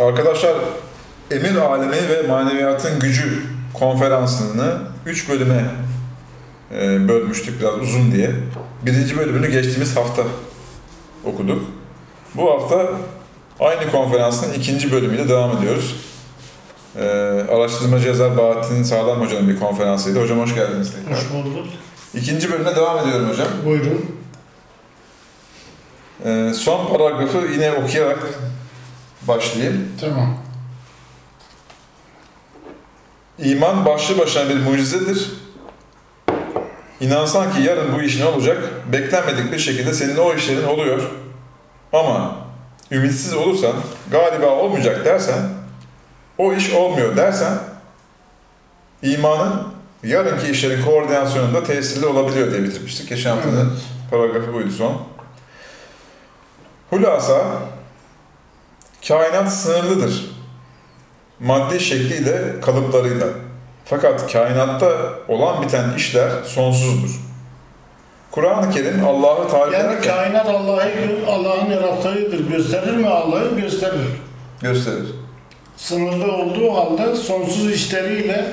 Arkadaşlar Emir Alemi ve Maneviyatın Gücü konferansını 3 bölüme e, bölmüştük biraz uzun diye. Birinci bölümünü geçtiğimiz hafta okuduk. Bu hafta aynı konferansın ikinci bölümüyle devam ediyoruz. E, araştırmacı yazar Bahattin Sağlam Hoca'nın bir konferansıydı. Hocam hoş geldiniz tekrar. Hoş bulduk. İkinci bölüme devam ediyorum hocam. Buyurun. E, son paragrafı yine okuyarak başlayayım. Tamam. İman başlı başına bir mucizedir. İnansan ki yarın bu iş ne olacak, beklenmedik bir şekilde senin o işlerin oluyor. Ama ümitsiz olursan, galiba olmayacak dersen, o iş olmuyor dersen, imanın yarınki işlerin koordinasyonunda tesirli olabiliyor diye bitirmiştik. Geçen haftanın paragrafı buydu son. Hulasa, kainat sınırlıdır maddi şekliyle, kalıplarıyla. Fakat kainatta olan biten işler sonsuzdur. Kur'an-ı Kerim Allah'ı tarif Yani ederken kainat Allah'ı Allah'ın yarattığıdır. Gösterir mi Allah'ı? Gösterir. gösterir. Sınırlı olduğu halde sonsuz işleriyle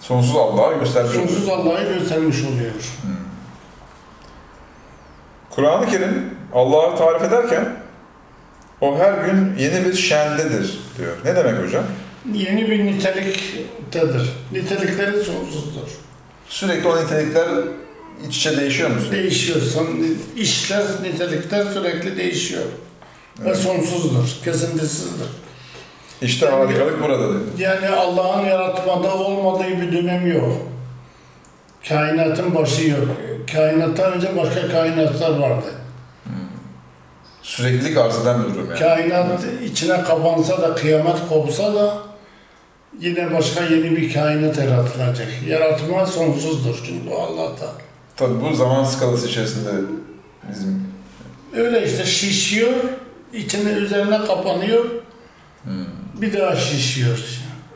Sonsuz Allah'ı göstermiş sonsuz Allah'ı göstermiş oluyor. Kur'an-ı Kerim Allah'ı tarif ederken o her gün yeni bir şendedir diyor. Ne demek hocam? Yeni bir niteliktedir. Nitelikleri sonsuzdur. Sürekli o nitelikler iç içe değişiyor mu? Değişiyor. İşler, nitelikler sürekli değişiyor. Ve Evet. sonsuzdur. Kesintisiizdir. İşte harikalık burada diyor. Yani Allah'ın yaratmada olmadığı bir dönem yok. Kainatın başı yok. Kainattan önce başka kainatlar vardı. Süreklilik arz eden bir durum yani. Kainat içine kapansa da, kıyamet kopsa da yine başka yeni bir kainat yaratılacak. Yaratma sonsuzdur çünkü Allah'ta. Tabii bu zaman skalası içerisinde bizim Öyle işte şişiyor, içine üzerine kapanıyor, Hmm. bir daha şişiyor.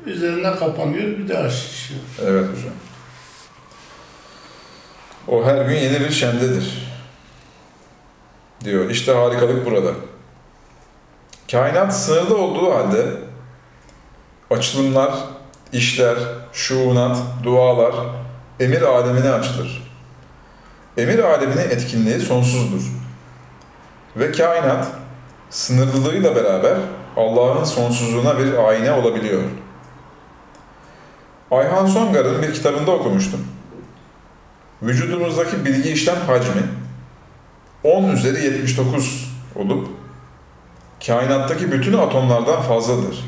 Üzerine kapanıyor, bir daha şişiyor. Evet hocam. O her gün yeni bir şendedir. Diyor. İşte harikalık burada. Kainat sınırlı olduğu halde açılımlar, işler, şuunat, dualar emir alemine açılır. Emir aleminin etkinliği sonsuzdur. Ve kainat sınırlılığıyla beraber Allah'ın sonsuzluğuna bir ayna olabiliyor. Ayhan Songar'ın bir kitabında okumuştum. Vücudumuzdaki bilgi işlem hacmi 10 üzeri 79 olup kainattaki bütün atomlardan fazladır.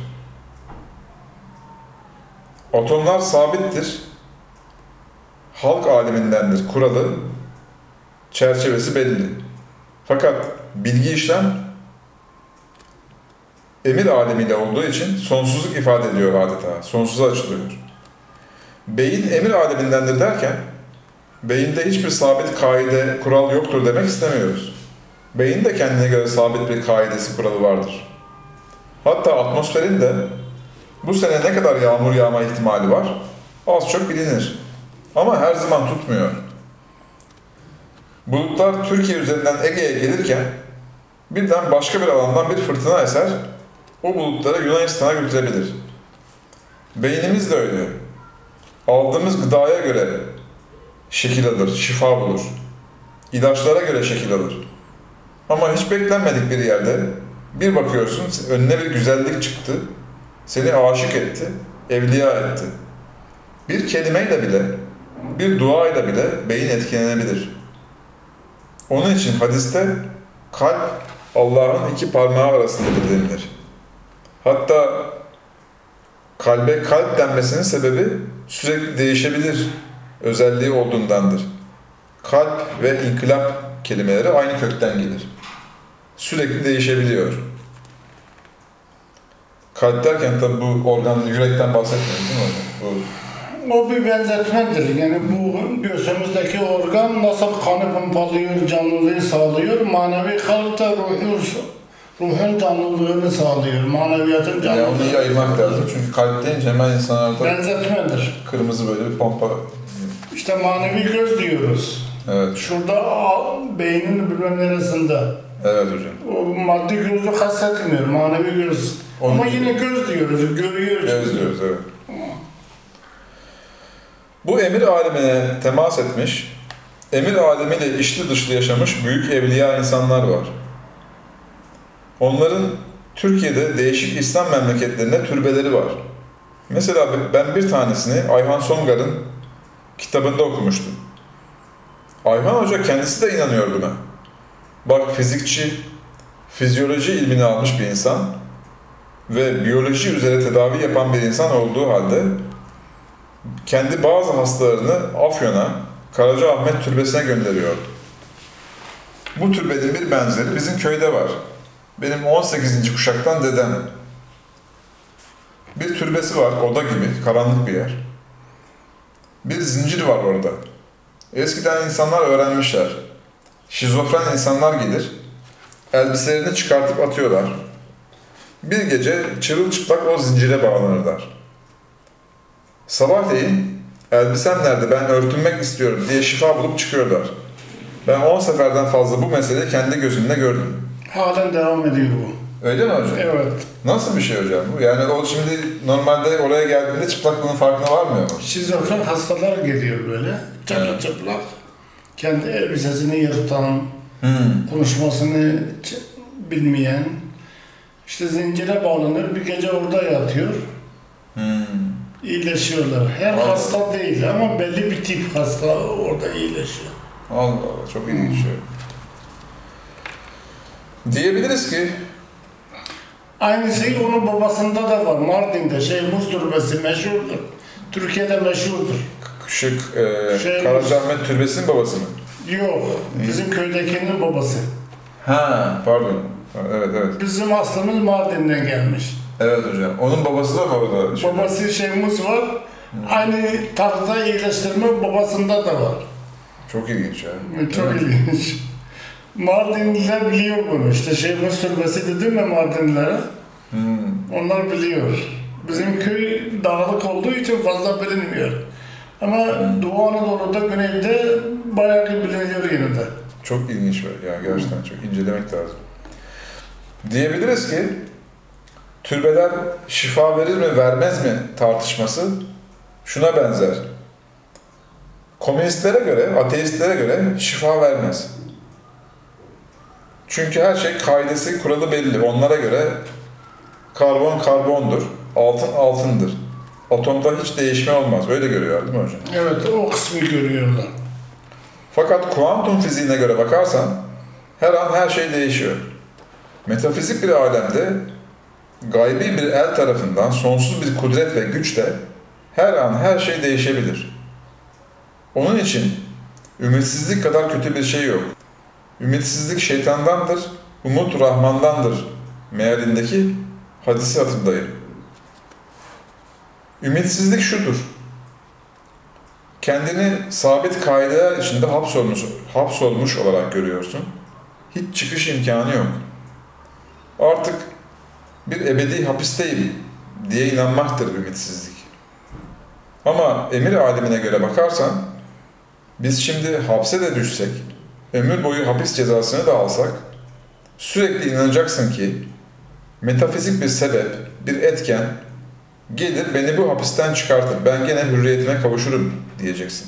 Atomlar sabittir. Halk alemindendir kuralı, çerçevesi belli. Fakat bilgi işlem emir alemiyle olduğu için sonsuzluk ifade ediyor adeta. Sonsuza açılıyor. Beyin emir alemindendir derken, beyinde hiçbir sabit kaide, kural yoktur demek istemiyoruz. Beyin de kendine göre sabit bir kaidesi, kuralı vardır. Hatta atmosferin de bu sene ne kadar yağmur yağma ihtimali var, az çok bilinir. Ama her zaman tutmuyor. Bulutlar Türkiye üzerinden Ege'ye gelirken birden başka bir alandan bir fırtına eser, o bulutları Yunanistan'a götürebilir. Beynimiz de öyle aldığımız gıdaya göre şekil alır, şifa bulur. İlaçlara göre şekil alır. Ama hiç beklenmedik bir yerde bir bakıyorsun önüne bir güzellik çıktı, seni aşık etti, evliya etti. Bir kelimeyle bile, bir duayla bile beyin etkilenebilir. Onun için hadiste kalp Allah'ın iki parmağı arasında denilir. Hatta kalbe kalp denmesinin sebebi sürekli değişebilir özelliği olduğundandır. Kalp ve inkılap kelimeleri aynı kökten gelir. Sürekli değişebiliyor. Kalp derken tabi bu organ, yürekten bahsetmiyoruz değil mi hocam? Bu O bir benzetmedir. Yani bu göğsümüzdeki organ nasıl kanı pompalıyor, canlılığı sağlıyor. Manevi kalp da ruhun, ruhun canlılığını sağlıyor. Maneviyatın yani onu canlılığını. iyi ayırmak lazım çünkü kalp deyince hemen insanlarda Benzetmedir. kırmızı böyle bir pompa. İşte manevi göz diyoruz. Evet. Şurada beynin bilmem neresinde. Evet hocam. O maddi gözü kastetmiyor, manevi göz. Onu- Ama yine göz diyoruz, görüyoruz. Gözlüyoruz evet. Bu emir alemine temas etmiş, emir alemiyle içli dışlı yaşamış büyük evliya insanlar var. Onların Türkiye'de değişik İslam memleketlerinde türbeleri var. Mesela ben bir tanesini Ayhan Songar'ın kitabında okumuştum. Ayhan Hoca kendisi de inanıyor buna. Bak fizikçi, fizyoloji ilmini almış bir insan ve biyoloji üzere tedavi yapan bir insan olduğu halde kendi bazı hastalarını Afyon'a, Karacaahmet Türbesi'ne gönderiyor. Bu türbenin bir benzeri bizim köyde var. Benim 18. kuşaktan dedem. Bir türbesi var, oda gibi, karanlık bir yer. Bir zincir var orada. Eskiden insanlar öğrenmişler. Şizofren insanlar gelir, elbiselerini çıkartıp atıyorlar. Bir gece çırılçıplak o zincire bağlanırlar. Sabahleyin elbisem nerede ben örtünmek istiyorum diye şifa bulup çıkıyorlar. Ben 10 seferden fazla bu meseleyi kendi gözümle gördüm. Halen devam ediyor bu. Öyle mi hocam? Evet. Nasıl bir şey hocam bu? Yani o şimdi normalde oraya geldiğinde çıplaklığının farkına varmıyor mu? Şizofren hastalar geliyor böyle. Çıplak Evet. çıplak. Kendi elbisesini yırtan, Hmm. konuşmasını bilmeyen. işte zincire bağlanır, bir gece orada yatıyor. Hmm. iyileşiyorlar. Her Allah. hasta değil ama belli bir tip hasta orada iyileşiyor. Allah Allah çok ilginç şey. Diyebiliriz ki Aynı şey onun babasında da var. Mardin'de şey Muz Türbesi meşhurdur. Türkiye'de meşhurdur. Şık e, Şey- Karacaahmet Türbesi'nin babası mı? Yok. Bizim köydekinin babası. Ha pardon. Evet evet. Bizim aslımız Mardin'den gelmiş. Evet hocam. Onun babası da orada? Babası şey Muz var. Aynı tarzda iyileştirme babasında da var. Çok ilginç ya. Çok ilginç. Mardinliler biliyor bunu. İşte şey Muz Türbesi dedim ya Mardinlilere. Hmm. Onlar biliyor. Bizim köy dağlık olduğu için fazla bilinmiyor. Ama Doğu Anadolu'da, güneyde bayağı bir biliniyor yine de. Çok ilginç var. Ya gerçekten çok incelemek lazım. Diyebiliriz ki türbeler şifa verir mi vermez mi tartışması şuna benzer. Komünistlere göre, ateistlere göre şifa vermez. Çünkü her şey kaidesi, kuralı belli. Onlara göre karbon karbondur, altın altındır. Atomda hiç değişme olmaz. Öyle görüyor değil mi hocam? Evet, o kısmı görüyorlar. Fakat kuantum fiziğine göre bakarsan her an her şey değişiyor. Metafizik bir alemde gaybi bir el tarafından sonsuz bir kudret ve güçle her an her şey değişebilir. Onun için ümitsizlik kadar kötü bir şey yok. Ümitsizlik şeytandandır, umut Rahmandandır mealindeki hadisi hatırlayın. Ümitsizlik şudur. Kendini sabit kaideler içinde hapsolmuş, hapsolmuş olarak görüyorsun. Hiç çıkış imkanı yok. Artık bir ebedi hapisteyim diye inanmaktır ümitsizlik. Ama emir alemine göre bakarsan, biz şimdi hapse de düşsek, ömür boyu hapis cezasını da alsak, sürekli inanacaksın ki metafizik bir sebep, bir etken gelir beni bu hapisten çıkartır. Ben gene hürriyetime kavuşurum diyeceksin.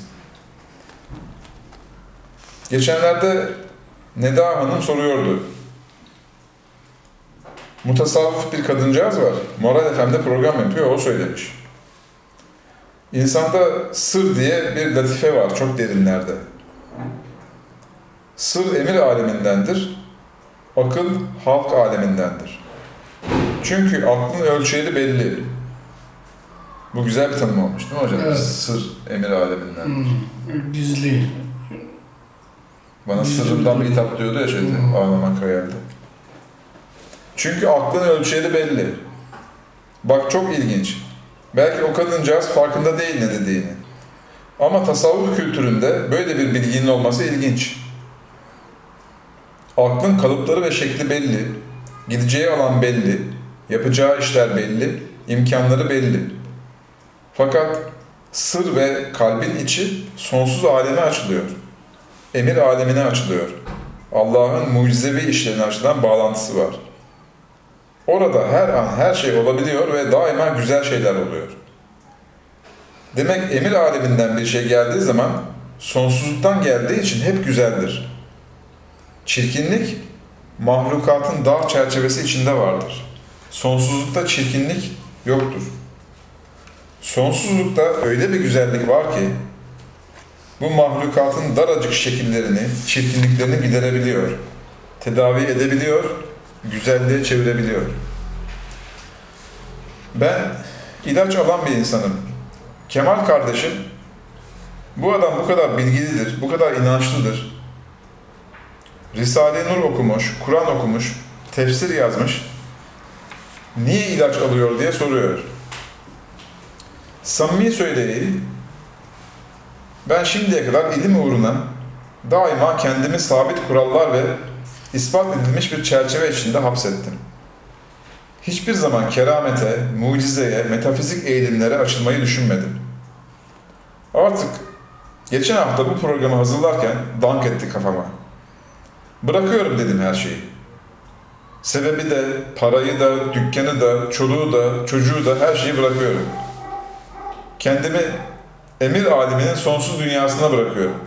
Geçenlerde Neda Hanım soruyordu. Mutasavvıf bir kadıncağız var. Moral FM'de program yapıyor, o söylemiş. İnsanda sır diye bir latife var çok derinlerde. Sır emir alemindendir, akıl halk alemindendir. Çünkü aklın ölçeği belli. Bu güzel bir tanım olmuş değil mi hocam? Evet. Sır emir aleminden. Hmm, gizli. Bana Güzel sırrımdan bir hitap diyordu ya şeyde, Hmm. ağlamak hayalde. Çünkü aklın ölçeği belli. Bak çok ilginç. Belki o kadıncağız farkında değil ne dediğini. Ama tasavvuf kültüründe böyle bir bilginin olması ilginç. Aklın kalıpları ve şekli belli, gideceği alan belli, yapacağı işler belli, imkanları belli. Fakat sır ve kalbin içi sonsuz aleme açılıyor. Emir alemine açılıyor. Allah'ın mucizevi işlerine açılan bağlantısı var. Orada her an her şey olabiliyor ve daima güzel şeyler oluyor. Demek emir aleminden bir şey geldiği zaman sonsuzluktan geldiği için hep güzeldir. Çirkinlik mahlukatın dar çerçevesi içinde vardır. Sonsuzlukta çirkinlik yoktur. Sonsuzlukta öyle bir güzellik var ki bu mahlukatın daracık şekillerini, çirkinliklerini giderebiliyor. Tedavi edebiliyor, güzelliğe çevirebiliyor. Ben ilaç alan bir insanım. Kemal kardeşim, bu adam bu kadar bilgilidir, bu kadar inançlıdır. Risale-i Nur okumuş, Kur'an okumuş, tefsir yazmış. Niye ilaç alıyor diye soruyor. Samimi söyleyeyim, ben şimdiye kadar ilim uğruna daima kendimi sabit kurallar ve ispat edilmiş bir çerçeve içinde hapsettim. Hiçbir zaman keramete, mucizeye, metafizik eğilimlere açılmayı düşünmedim. Artık geçen hafta bu programı hazırlarken dank etti kafama. Bırakıyorum dedim her şeyi. Sebebi de, parayı da, dükkanı da, çoluğu da, çocuğu da her şeyi bırakıyorum. Kendimi emir aliminin sonsuz dünyasına bırakıyorum.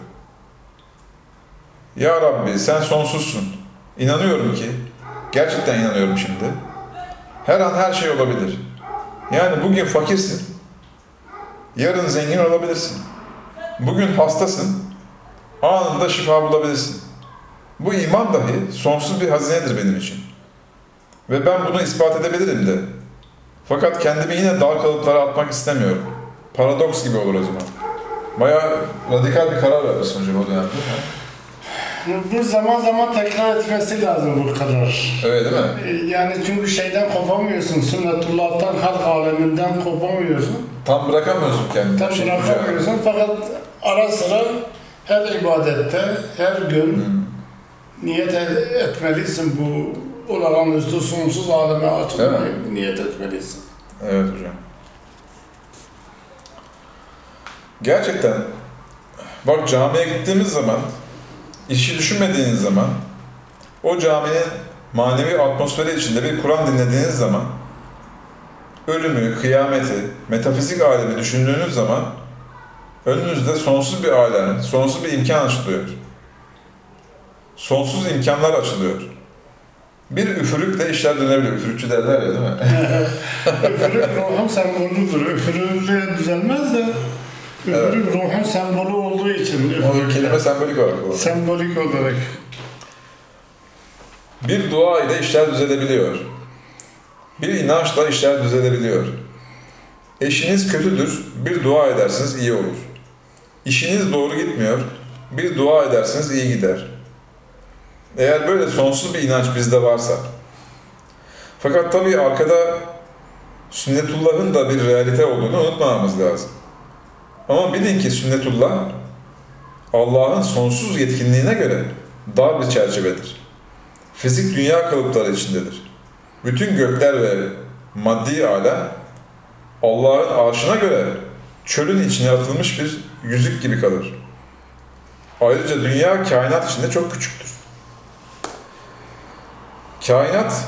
Ya Rabbi sen sonsuzsun. İnanıyorum ki, gerçekten inanıyorum şimdi. Her an her şey olabilir. Yani bugün fakirsin, yarın zengin olabilirsin. Bugün hastasın, anında şifa bulabilirsin. Bu iman dahi sonsuz bir hazinedir benim için. Ve ben bunu ispat edebilirim de. Fakat kendimi yine dar kalıplara atmak istemiyorum. Paradoks gibi olur o zaman. Bayağı radikal bir karar vermişsin hocam o dönemde. Bu zaman zaman tekrar etmesi lazım bu kadar. Öyle değil mi? Yani çünkü şeyden kopamıyorsun, sünnetullah'tan, halk aleminden kopamıyorsun. Tam bırakamıyorsun kendini. Tam Şey, bırakamıyorsun fakat ara sıra her ibadette, her gün Hmm. Niyet e- etmelisin bu olağanüstü sonsuz aleme açılmayı niyet etmelisin. Evet hocam. Gerçekten bak camiye gittiğimiz zaman işi düşünmediğiniz zaman o caminin manevi atmosferi içinde bir Kur'an dinlediğiniz zaman ölümü, kıyameti, metafizik alemi düşündüğünüz zaman önünüzde sonsuz bir alem, sonsuz bir imkan açılıyor. Sonsuz imkanlar açılıyor. Bir üfürükle işler dönebiliyor. Üfürükçü derler ya değil mi? Üfürük ruhun sembolüdür. Üfürükle düzelmez de üfürük ruhun sembolü olduğu için O üfürük. kelime sembolik olarak kullanılıyor. Sembolik olarak. Bir dua ile işler düzelebiliyor. Bir inançla işler düzelebiliyor. Eşiniz kötüdür, bir dua edersiniz iyi olur. İşiniz doğru gitmiyor, bir dua edersiniz iyi gider. Eğer böyle sonsuz bir inanç bizde varsa. Fakat tabii arkada sünnetullahın da bir realite olduğunu unutmamamız lazım. Ama bilin ki sünnetullah Allah'ın sonsuz yetkinliğine göre dar bir çerçevedir fizik dünya kalıpları içindedir. Bütün gökler ve maddi alem Allah'ın arşına göre çölün içine atılmış bir yüzük gibi kalır. Ayrıca dünya kainat içinde çok küçüktür. Kainat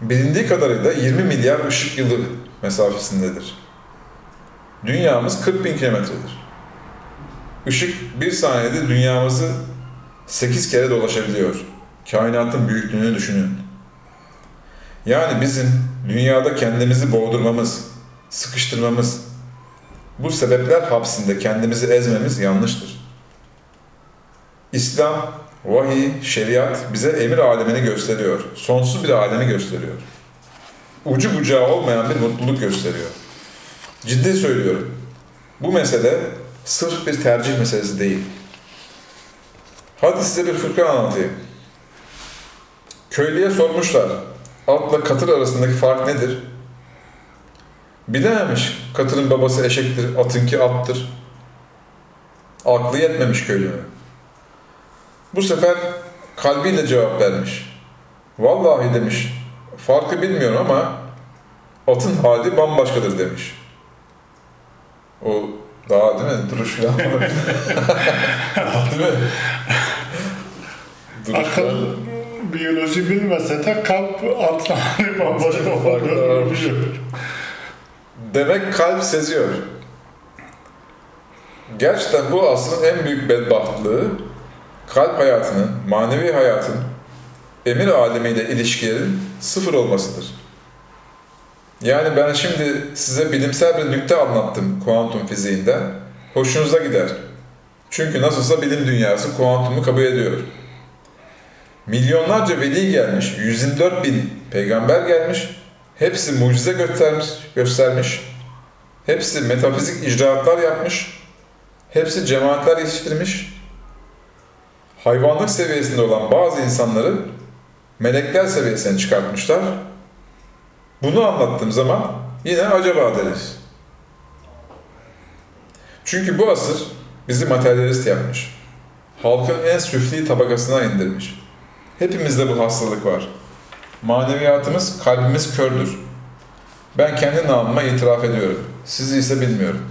bilindiği kadarıyla 20 milyar ışık yılı mesafesindedir. Dünyamız 40 bin kilometredir. Işık bir saniyede dünyamızı 8 kere dolaşabiliyor kainatın büyüklüğünü düşünün. Yani bizim dünyada kendimizi boğdurmamız, sıkıştırmamız, bu sebepler hapsinde kendimizi ezmemiz yanlıştır. İslam, vahiy, şeriat bize emir alemini gösteriyor. Sonsuz bir alemi gösteriyor. Ucu bucağı olmayan bir mutluluk gösteriyor. Ciddi söylüyorum. Bu mesele sırf bir tercih meselesi değil. Hadi size bir fıkra anlatayım. Köylüye sormuşlar, atla katır arasındaki fark nedir? Bilememiş, katırın babası eşektir, atınki attır. Aklı yetmemiş köylünün. Bu sefer kalbiyle cevap vermiş. Vallahi demiş, farkı bilmiyorum ama atın hali bambaşkadır demiş. O daha değil mi? Duruş falan var. değil mi? duruşlar. Akıl biyoloji bilmese de kalp atları bambaşka Farklı varmış. oluyor. Demek kalp seziyor. Gerçekten bu asrın en büyük bedbahtlığı kalp hayatının, manevi hayatın, emir alemiyle ilişkilerin sıfır olmasıdır. Yani ben şimdi size bilimsel bir nükte anlattım kuantum fiziğinden. Hoşunuza gider. Çünkü nasılsa bilim dünyası kuantumu kabul ediyor. Milyonlarca veli gelmiş, 124 bin peygamber gelmiş, hepsi mucize göstermiş, göstermiş, hepsi metafizik icraatlar yapmış, hepsi cemaatler yetiştirmiş, hayvanlık seviyesinde olan bazı insanları melekler seviyesine çıkartmışlar. Bunu anlattığım zaman yine acaba deriz. Çünkü bu asır bizi materyalist yapmış. Halkın en süfli tabakasına indirmiş. Hepimizde bu hastalık var. Maneviyatımız, kalbimiz kördür. Ben kendi namıma itiraf ediyorum. Sizi ise bilmiyorum.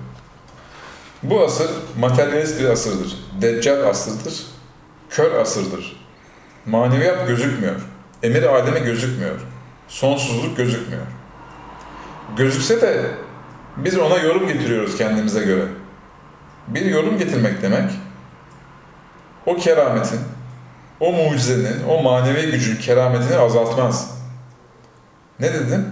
Bu asır materyalist bir asırdır. Deccal asırdır. Kör asırdır. Maneviyat gözükmüyor. Emir alemi gözükmüyor. Sonsuzluk gözükmüyor. Gözükse de biz ona yorum getiriyoruz kendimize göre. Bir yorum getirmek demek, o kerametin, o mucizenin, o manevi gücün kerametini azaltmaz. Ne dedim?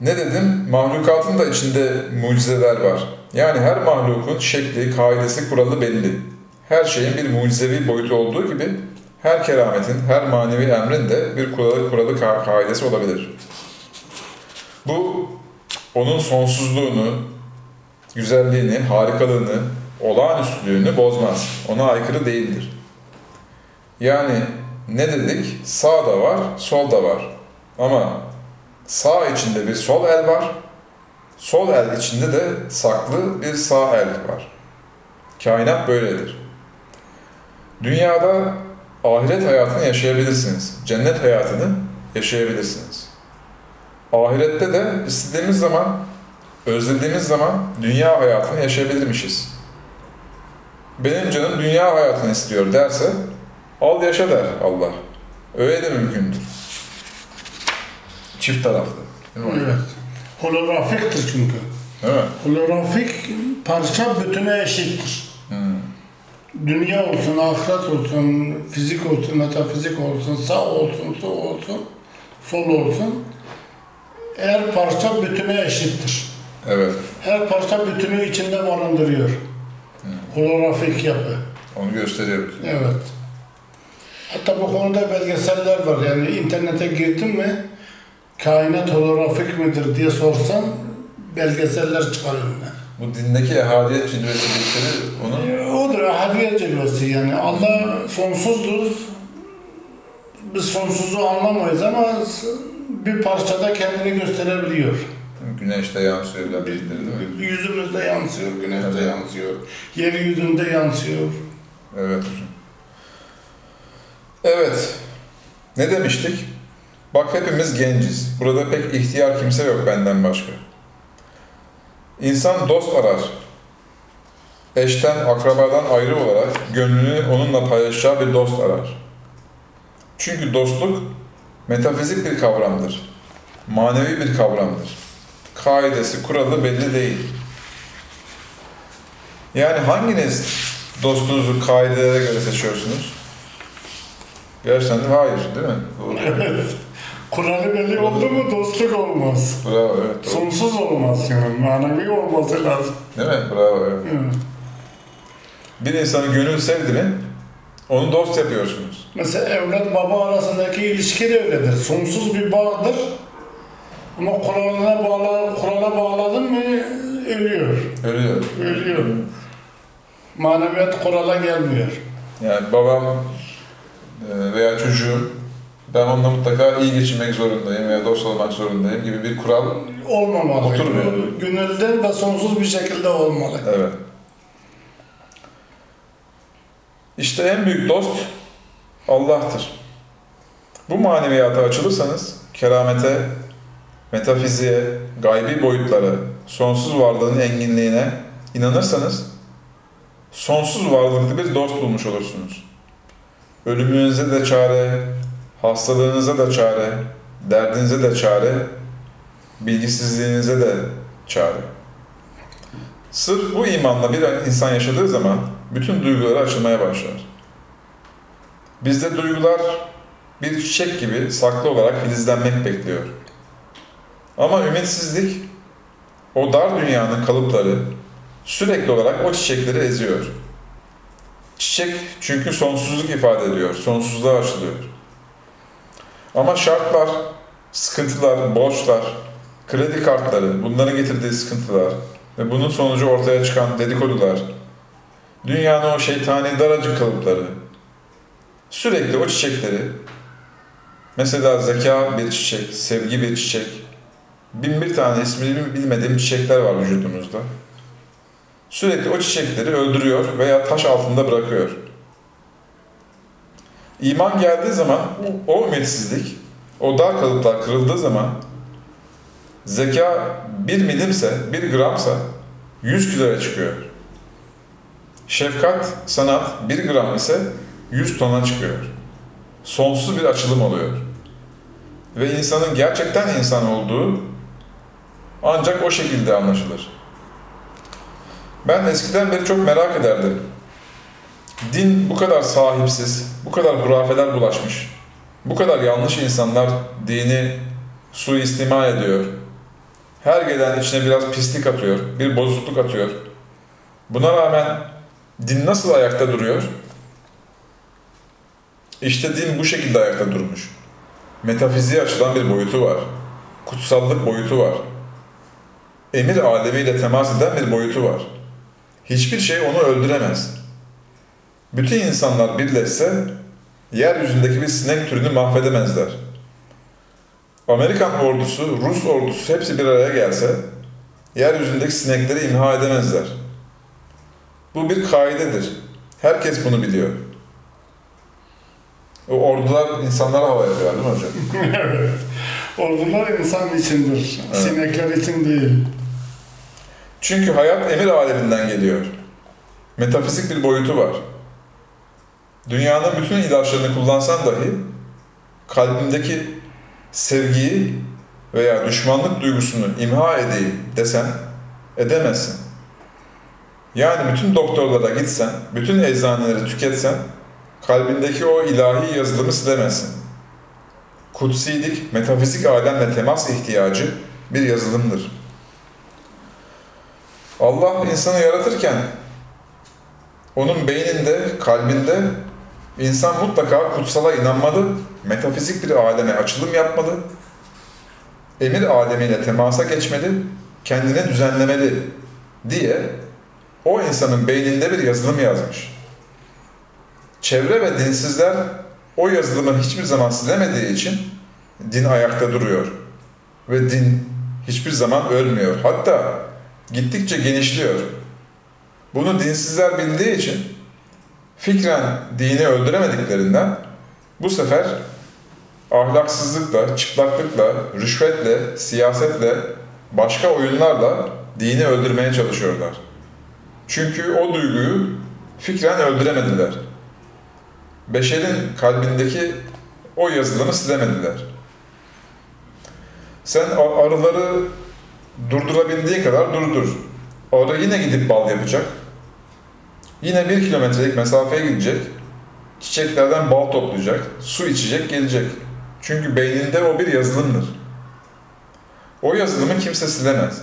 Ne dedim? Mahlukatın da içinde mucizeler var. Yani her mahlukun şekli, kaidesi, kuralı belli. Her şeyin bir mucizevi boyutu olduğu gibi her kerametin, her manevi emrin de bir kuralı, kuralı ka- kaidesi olabilir. Bu onun sonsuzluğunu, güzelliğini, harikalığını, olağanüstülüğünü bozmaz. Ona aykırı değildir. Yani ne dedik? Sağ da var, sol da var. Ama sağ içinde bir sol el var, sol el içinde de saklı bir sağ el var. Kainat böyledir. Dünyada ahiret hayatını yaşayabilirsiniz. Cennet hayatını yaşayabilirsiniz. Ahirette de istediğimiz zaman, özlediğimiz zaman dünya hayatını yaşayabilirmişiz. Benim canım dünya hayatını istiyor derse, al yaşa der Allah. Öyle de mümkündür. Çift taraflı. Evet. Holografiktir çünkü. Mi? Holografik parça bütüne eşittir. Dünya olsun, ahiret olsun, fizik olsun, metafizik olsun, sağ olsun, sol olsun, sol olsun. Her parça bütüne eşittir. Evet, Her parça bütünü içinde barındırıyor. Holografik yapı. onu gösteriyoruz. Evet. Hatta bu konuda belgeseller var. Yani internete girdin mi kainat holografik midir diye sorsan belgeseller çıkar önüne. Bu dindeki ehadiyet cilvesi dedikleri onun E, Odur ahadiyet cilvesi yani. Allah sonsuzdur. Biz sonsuzu anlamayız ama bir parçada kendini gösterebiliyor. güneşte yansıyor değil mi? Yüzümüzde yansıyor, güneşte Evet. yansıyor, yeryüzünde yansıyor. Evet hocam. Evet. Ne demiştik? Bak hepimiz genciz. Burada pek ihtiyar kimse yok benden başka. İnsan dost arar. Eşten, akrabadan ayrı olarak gönlünü onunla paylaşacağı bir dost arar. Çünkü dostluk metafizik bir kavramdır. Manevi bir kavramdır. Kaidesi, kuralı belli değil. Yani hanginiz dostunuzu kaidelere göre seçiyorsunuz? Gerçekten hayır değil mi? Evet. Kuralı belli oldu mu dostluk olmaz. Bravo evet. Doğru. Sonsuz olmaz yani. Manevi olması lazım. Değil mi? Bravo evet. Evet. Bir insanı gönül sevdi mi onu dost yapıyorsunuz. Mesela evlat baba arasındaki ilişki de öyledir. Sonsuz bir bağdır. Ama kuralına bağla, kurala bağladın mı ölüyor. Ölüyor. Ölüyor. Maneviyat kurala gelmiyor. Yani babam e, veya çocuğum ben onunla mutlaka iyi geçinmek zorundayım veya dost olmak zorundayım gibi bir kural. Olmamalı. Oturmuyor. Gönülden ve sonsuz bir şekilde olmalı. Evet. İşte en büyük dost Allah'tır. Bu maneviyata açılırsanız keramete, metafiziğe, gaybi boyutlara, sonsuz varlığın enginliğine inanırsanız sonsuz varlıklı bir dost bulmuş olursunuz. ölümünüze de çare, hastalığınıza da çare, derdinize de çare, bilgisizliğinize de çare. Sırf bu imanla bir insan yaşadığı zaman bütün duyguları açılmaya başlar. Bizde duygular bir çiçek gibi saklı olarak filizlenmek bekliyor. Ama ümitsizlik, o dar dünyanın kalıpları sürekli olarak o çiçekleri eziyor. Çiçek çünkü sonsuzluk ifade ediyor, sonsuzluğa açılıyor. Ama şartlar, sıkıntılar, borçlar, kredi kartları, bunların getirdiği sıkıntılar ve bunun sonucu ortaya çıkan dedikodular, dünyanın o şeytani daracık kalıpları, sürekli o çiçekleri, mesela zeka bir çiçek, sevgi bir çiçek, bin bir tane ismini bilmediğim çiçekler var vücudumuzda. Sürekli o çiçekleri öldürüyor veya taş altında bırakıyor. İman geldiği zaman o ümitsizlik, o dar kalıplar kırıldığı zaman zeka bir milimse, bir gramsa 100 kiloya çıkıyor. Şefkat, sanat bir gram ise 100 tona çıkıyor. Sonsuz bir açılım oluyor. Ve insanın gerçekten insan olduğu ancak o şekilde anlaşılır. Ben eskiden beri çok merak ederdim. Din bu kadar sahipsiz, bu kadar hurafeler bulaşmış, bu kadar yanlış insanlar dini suistimal ediyor. Her gelen içine biraz pislik atıyor, bir bozukluk atıyor. Buna rağmen din nasıl ayakta duruyor? İşte din bu şekilde ayakta durmuş. Metafiziğe açılan bir boyutu var. Kutsallık boyutu var. Emir alemiyle temas eden bir boyutu var. Hiçbir şey onu öldüremez. Bütün insanlar birleşse yeryüzündeki bir sinek türünü mahvedemezler. Amerikan ordusu, Rus ordusu hepsi bir araya gelse yeryüzündeki sinekleri imha edemezler. Bu bir kaidedir. Herkes bunu biliyor. O ordular insanlara hava yapıyor değil mi hocam? evet. Ordular insan içindir. Evet. Sinekler için değil. Çünkü hayat emir aleminden geliyor. Metafizik bir boyutu var. Dünyanın bütün ilaçlarını kullansan dahi kalbindeki sevgiyi veya düşmanlık duygusunu imha edeyim desen edemezsin. Yani bütün doktorlara gitsen, bütün eczaneleri tüketsen kalbindeki o ilahi yazılımı silemezsin. Kutsilik, metafizik alemle temas ihtiyacı bir yazılımdır. Allah insanı yaratırken onun beyninde, kalbinde insan mutlaka kutsala inanmalı, metafizik bir aleme açılım yapmalı, emir alemiyle temasa geçmeli, kendini düzenlemeli diye o insanın beyninde bir yazılım yazmış. Çevre ve dinsizler o yazılımı hiçbir zaman silemediği için din ayakta duruyor. Ve din hiçbir zaman ölmüyor. Hatta gittikçe genişliyor. Bunu dinsizler bildiği için fikren dini öldüremediklerinden bu sefer ahlaksızlıkla, çıplaklıkla, rüşvetle, siyasetle, başka oyunlarla dini öldürmeye çalışıyorlar. Çünkü o duyguyu fikren öldüremediler. Beşerin kalbindeki o yazılımı silemediler. Sen arıları durdurabildiği kadar durdur. Arı yine gidip bal yapacak. Yine bir kilometrelik mesafeye gidecek. Çiçeklerden bal toplayacak. Su içecek, gelecek. Çünkü beyninde o bir yazılımdır. O yazılımı kimse silemez.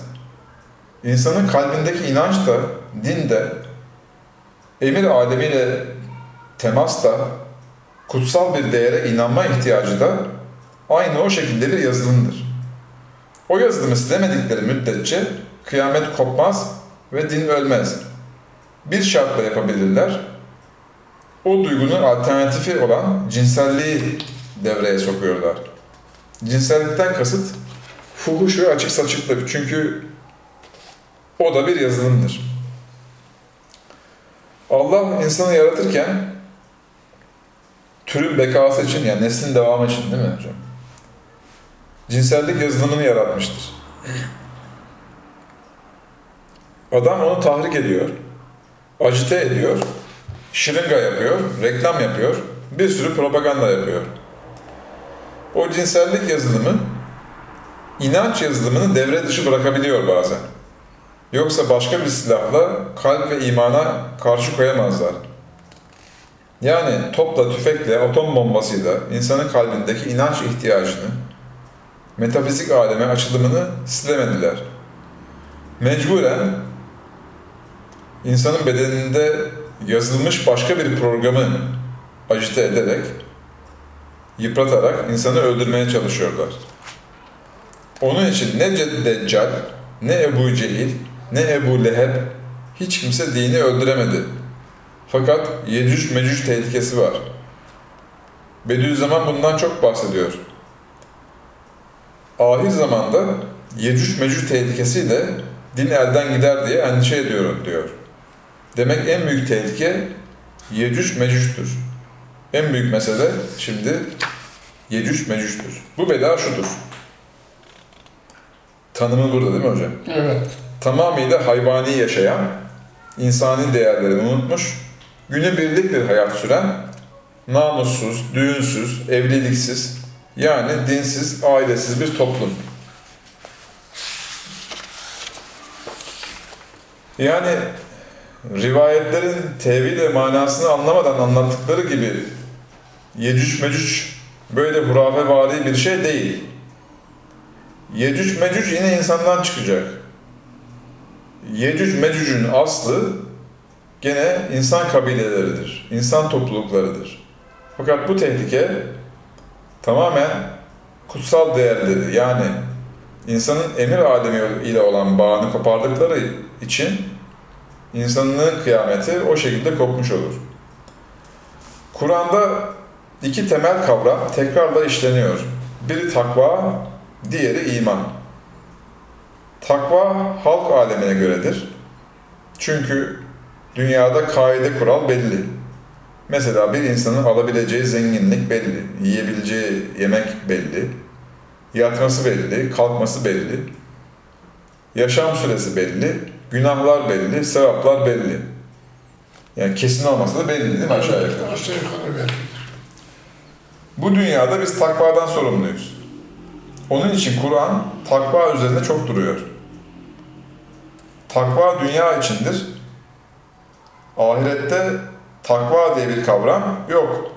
İnsanın kalbindeki inanç da, din de, emir alemiyle temas da, kutsal bir değere inanma ihtiyacı da aynı o şekilde bir yazılımdır. O yazılımı silemedikleri müddetçe kıyamet kopmaz ve din ölmez. Bir şartla yapabilirler. O duygunun alternatifi olan cinselliği devreye sokuyorlar. Cinsellikten kasıt fuhuş ve açık saçıklık. Çünkü o da bir yazılımdır. Allah insanı yaratırken türün bekası için yani neslin devamı için değil mi hocam? Cinsellik yazılımını yaratmıştır. Adam onu tahrik ediyor, acite ediyor, şırınga yapıyor, reklam yapıyor, bir sürü propaganda yapıyor. O cinsellik yazılımı inanç yazılımını devre dışı bırakabiliyor bazen. Yoksa başka bir silahla kalp ve imana karşı koyamazlar. Yani topla, tüfekle, atom bombasıyla insanın kalbindeki inanç ihtiyacını, metafizik aleme açılımını silemediler. Mecburen insanın bedeninde yazılmış başka bir programı ajite ederek, yıpratarak insanı öldürmeye çalışıyorlar. Onun için ne Deccal, ne Ebu Cehil, ne Ebu Leheb hiç kimse dini öldüremedi. Fakat Yecüc Mecüc tehlikesi var. Bediüzzaman bundan çok bahsediyor. Ahir zamanda Yecüc Mecüc tehlikesiyle din elden gider diye endişe ediyorum diyor. Demek en büyük tehlike Yecüc Mecüc'tür. En büyük mesele şimdi Yecüc Mecüc'tür. Bu bela şudur. Tanımı burada değil mi hocam? Evet. Tamamıyla hayvani yaşayan, insani değerlerini unutmuş, günübirlik bir hayat süren, namussuz, düğünsüz, evliliksiz, yani dinsiz, ailesiz bir toplum. Yani rivayetlerin tevil ve manasını anlamadan anlattıkları gibi Yecüc Mecüc böyle hurafevari bir şey değil. Yecüc Mecüc yine insandan çıkacak. Yecüc Mecüc'ün aslı gene insan kabileleridir, insan topluluklarıdır. Fakat bu tehlike tamamen kutsal değerleri yani insanın emir alemi ile olan bağını kopardıkları için insanlığın kıyameti o şekilde kopmuş olur. Kur'an'da iki temel kavram tekrarla işleniyor. Biri takva, diğeri iman. Takva halk alemine göredir. Çünkü dünyada kaide kural belli. Mesela bir insanın alabileceği zenginlik belli, yiyebileceği yemek belli, yatması belli, kalkması belli, yaşam süresi belli, günahlar belli, sevaplar belli. Yani kesin olmasa da belli değil mi aşağı yukarı? Aşağı yukarı bellidir. Bu dünyada biz takvadan sorumluyuz. Onun için Kur'an takva üzerinde çok duruyor. Takva dünya içindir. Ahirette takva diye bir kavram yok.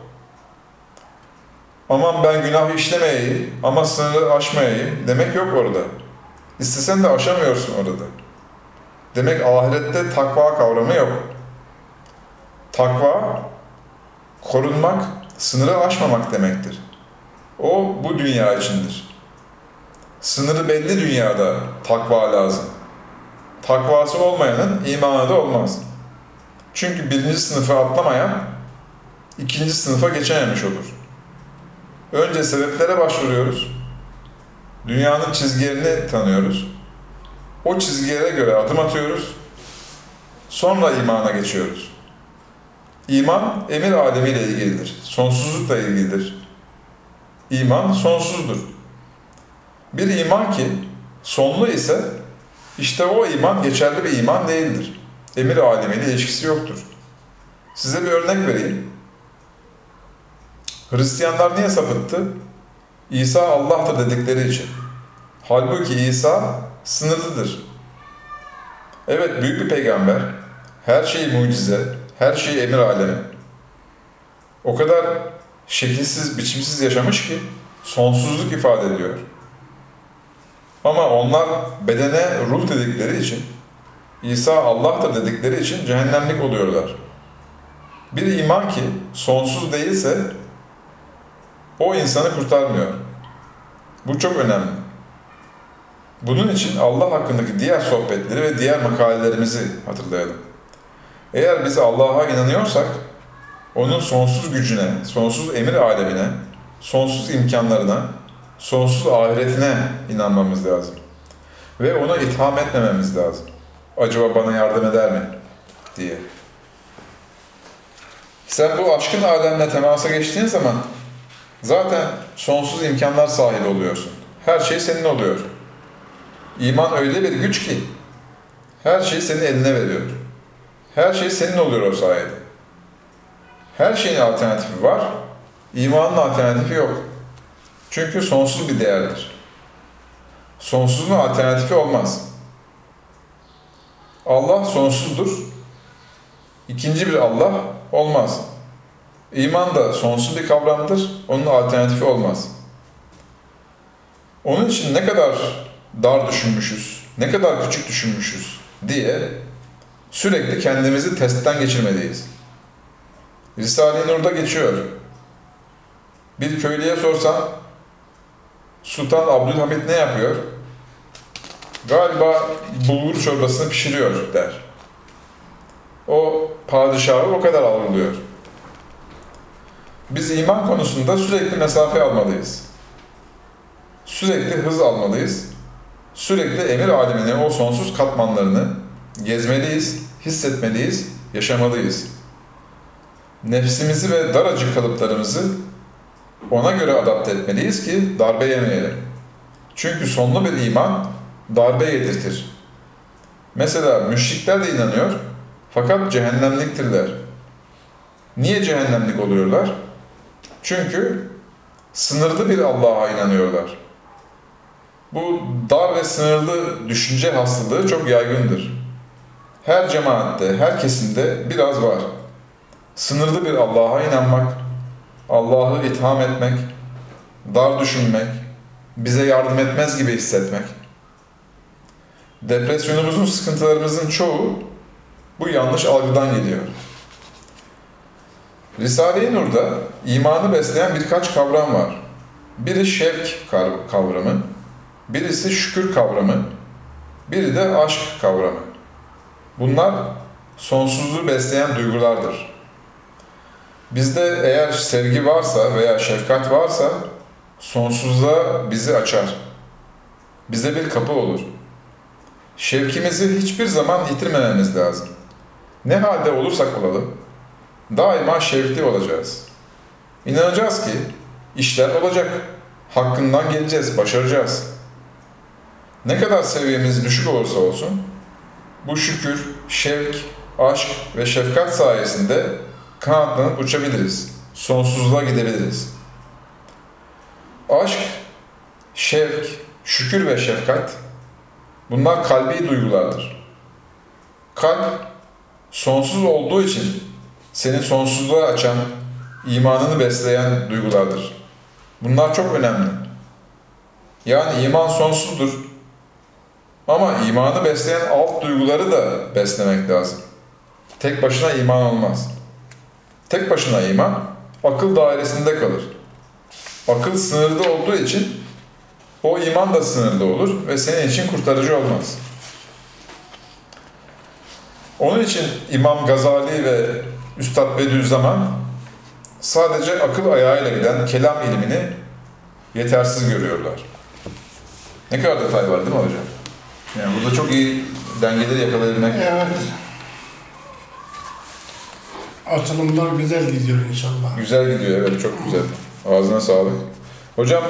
Aman ben günah işlemeyeyim ama sınırı aşmayayım demek yok orada. İstesen de aşamıyorsun orada. Demek ahirette takva kavramı yok. Takva korunmak, sınırı aşmamak demektir. O bu dünya içindir. Sınırı belli dünyada takva lazım. Takvası olmayanın imanı da olmaz. Çünkü birinci sınıfa atlamayan ikinci sınıfa geçememiş olur. Önce sebeplere başvuruyoruz. Dünyanın çizgilerini tanıyoruz. O çizgilere göre adım atıyoruz. Sonra imana geçiyoruz. İman emir alemiyle ilgilidir. Sonsuzlukla ilgilidir. İman sonsuzdur. Bir iman ki sonlu ise işte o iman geçerli bir iman değildir. Emir alemiyle ilişkisi yoktur. Size bir örnek vereyim. Hristiyanlar niye sapıttı? İsa Allah'tır dedikleri için. Halbuki İsa sınırlıdır. Evet büyük bir peygamber. Her şey mucize, her şey emir alemi. O kadar şekilsiz, biçimsiz yaşamış ki sonsuzluk ifade ediyor. Ama onlar bedene ruh dedikleri için, İsa Allah'tır dedikleri için cehennemlik oluyorlar. Bir iman ki sonsuz değilse o insanı kurtarmıyor. Bu çok önemli. Bunun için Allah hakkındaki diğer sohbetleri ve diğer makalelerimizi hatırlayalım. Eğer biz Allah'a inanıyorsak, onun sonsuz gücüne, sonsuz emir alemine, sonsuz imkanlarına, sonsuz ahiretine inanmamız lazım. Ve ona itham etmememiz lazım. Acaba bana yardım eder mi? diye. Sen bu aşkın alemle temasa geçtiğin zaman zaten sonsuz imkanlar sahibi oluyorsun. Her şey senin oluyor. İman öyle bir güç ki her şeyi senin eline veriyor. Her şey senin oluyor o sayede. Her şeyin alternatifi var İmanın alternatifi yok. Çünkü sonsuz bir değerdir. Sonsuzun alternatifi olmaz. Allah sonsuzdur. İkinci bir Allah olmaz. İman da sonsuz bir kavramdır. Onun alternatifi olmaz. Onun için ne kadar dar düşünmüşüz, ne kadar küçük düşünmüşüz diye sürekli kendimizi testten geçirmeliyiz. Risale-i Nur'da geçiyor. Bir köylüye sorsan Sultan Abdülhamit ne yapıyor? Galiba bulgur çorbasını pişiriyor der. O padişahı o kadar algılıyor. Biz iman konusunda sürekli mesafe almalıyız. Sürekli hız almalıyız. Sürekli emir aleminin o sonsuz katmanlarını gezmeliyiz, hissetmeliyiz, yaşamalıyız. Nefsimizi ve daracık kalıplarımızı ona göre adapte etmeliyiz ki darbe yemeyelim. Çünkü sonlu bir iman darbe yedirtir. Mesela müşrikler de inanıyor fakat cehennemliktirler. Niye cehennemlik oluyorlar? Çünkü sınırlı bir Allah'a inanıyorlar. Bu dar ve sınırlı düşünce hastalığı çok yaygındır. Her cemaatte, her kesimde biraz var. Sınırlı bir Allah'a inanmak, Allah'ı itham etmek, dar düşünmek, bize yardım etmez gibi hissetmek. Depresyonumuzun, sıkıntılarımızın çoğu bu yanlış algıdan geliyor. Risale-i Nur'da imanı besleyen birkaç kavram var. Biri şevk kav- kavramı, birisi şükür kavramı, biri de aşk kavramı. Bunlar sonsuzluğu besleyen duygulardır. Bizde eğer sevgi varsa veya şefkat varsa sonsuzluğa bizi açar. Bize bir kapı olur. Şevkimizi hiçbir zaman yitirmememiz lazım. Ne halde olursak olalım, daima şevkli olacağız. İnanacağız ki işler olacak. Hakkından geleceğiz, başaracağız. Ne kadar seviyemiz düşük olursa olsun, bu şükür, şevk, aşk ve şefkat sayesinde kanatlanıp uçabiliriz. Sonsuzluğa gidebiliriz. Aşk, şevk, şükür ve şefkat bunlar kalbi duygulardır. Kalp sonsuz olduğu için seni sonsuzluğa açan, imanını besleyen duygulardır. Bunlar çok önemli. Yani iman sonsuzdur. Ama imanı besleyen alt duyguları da beslemek lazım. Tek başına iman olmaz. Tek başına iman akıl dairesinde kalır. Akıl sınırlı olduğu için o iman da sınırlı olur ve senin için kurtarıcı olmaz. Onun için İmam Gazali ve Üstad Bediüzzaman sadece akıl ayağıyla giden kelam ilmini yetersiz görüyorlar. Ne kadar detay var değil mi hocam? Yani burada çok iyi dengeleri yakalayabilmek. Evet. Açılımlar güzel gidiyor inşallah. Güzel gidiyor evet çok güzel. Ağzına sağlık. Hocam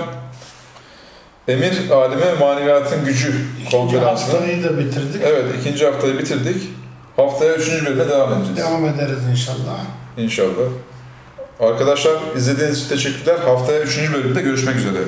Emir Alemi ve Maneviyatın Gücü İkinci konferansını haftayı da bitirdik. Evet ikinci haftayı bitirdik. Haftaya üçüncü bölüme devam edeceğiz. Devam ederiz inşallah. İnşallah. Arkadaşlar izlediğiniz için teşekkürler. Haftaya üçüncü bölümde görüşmek üzere.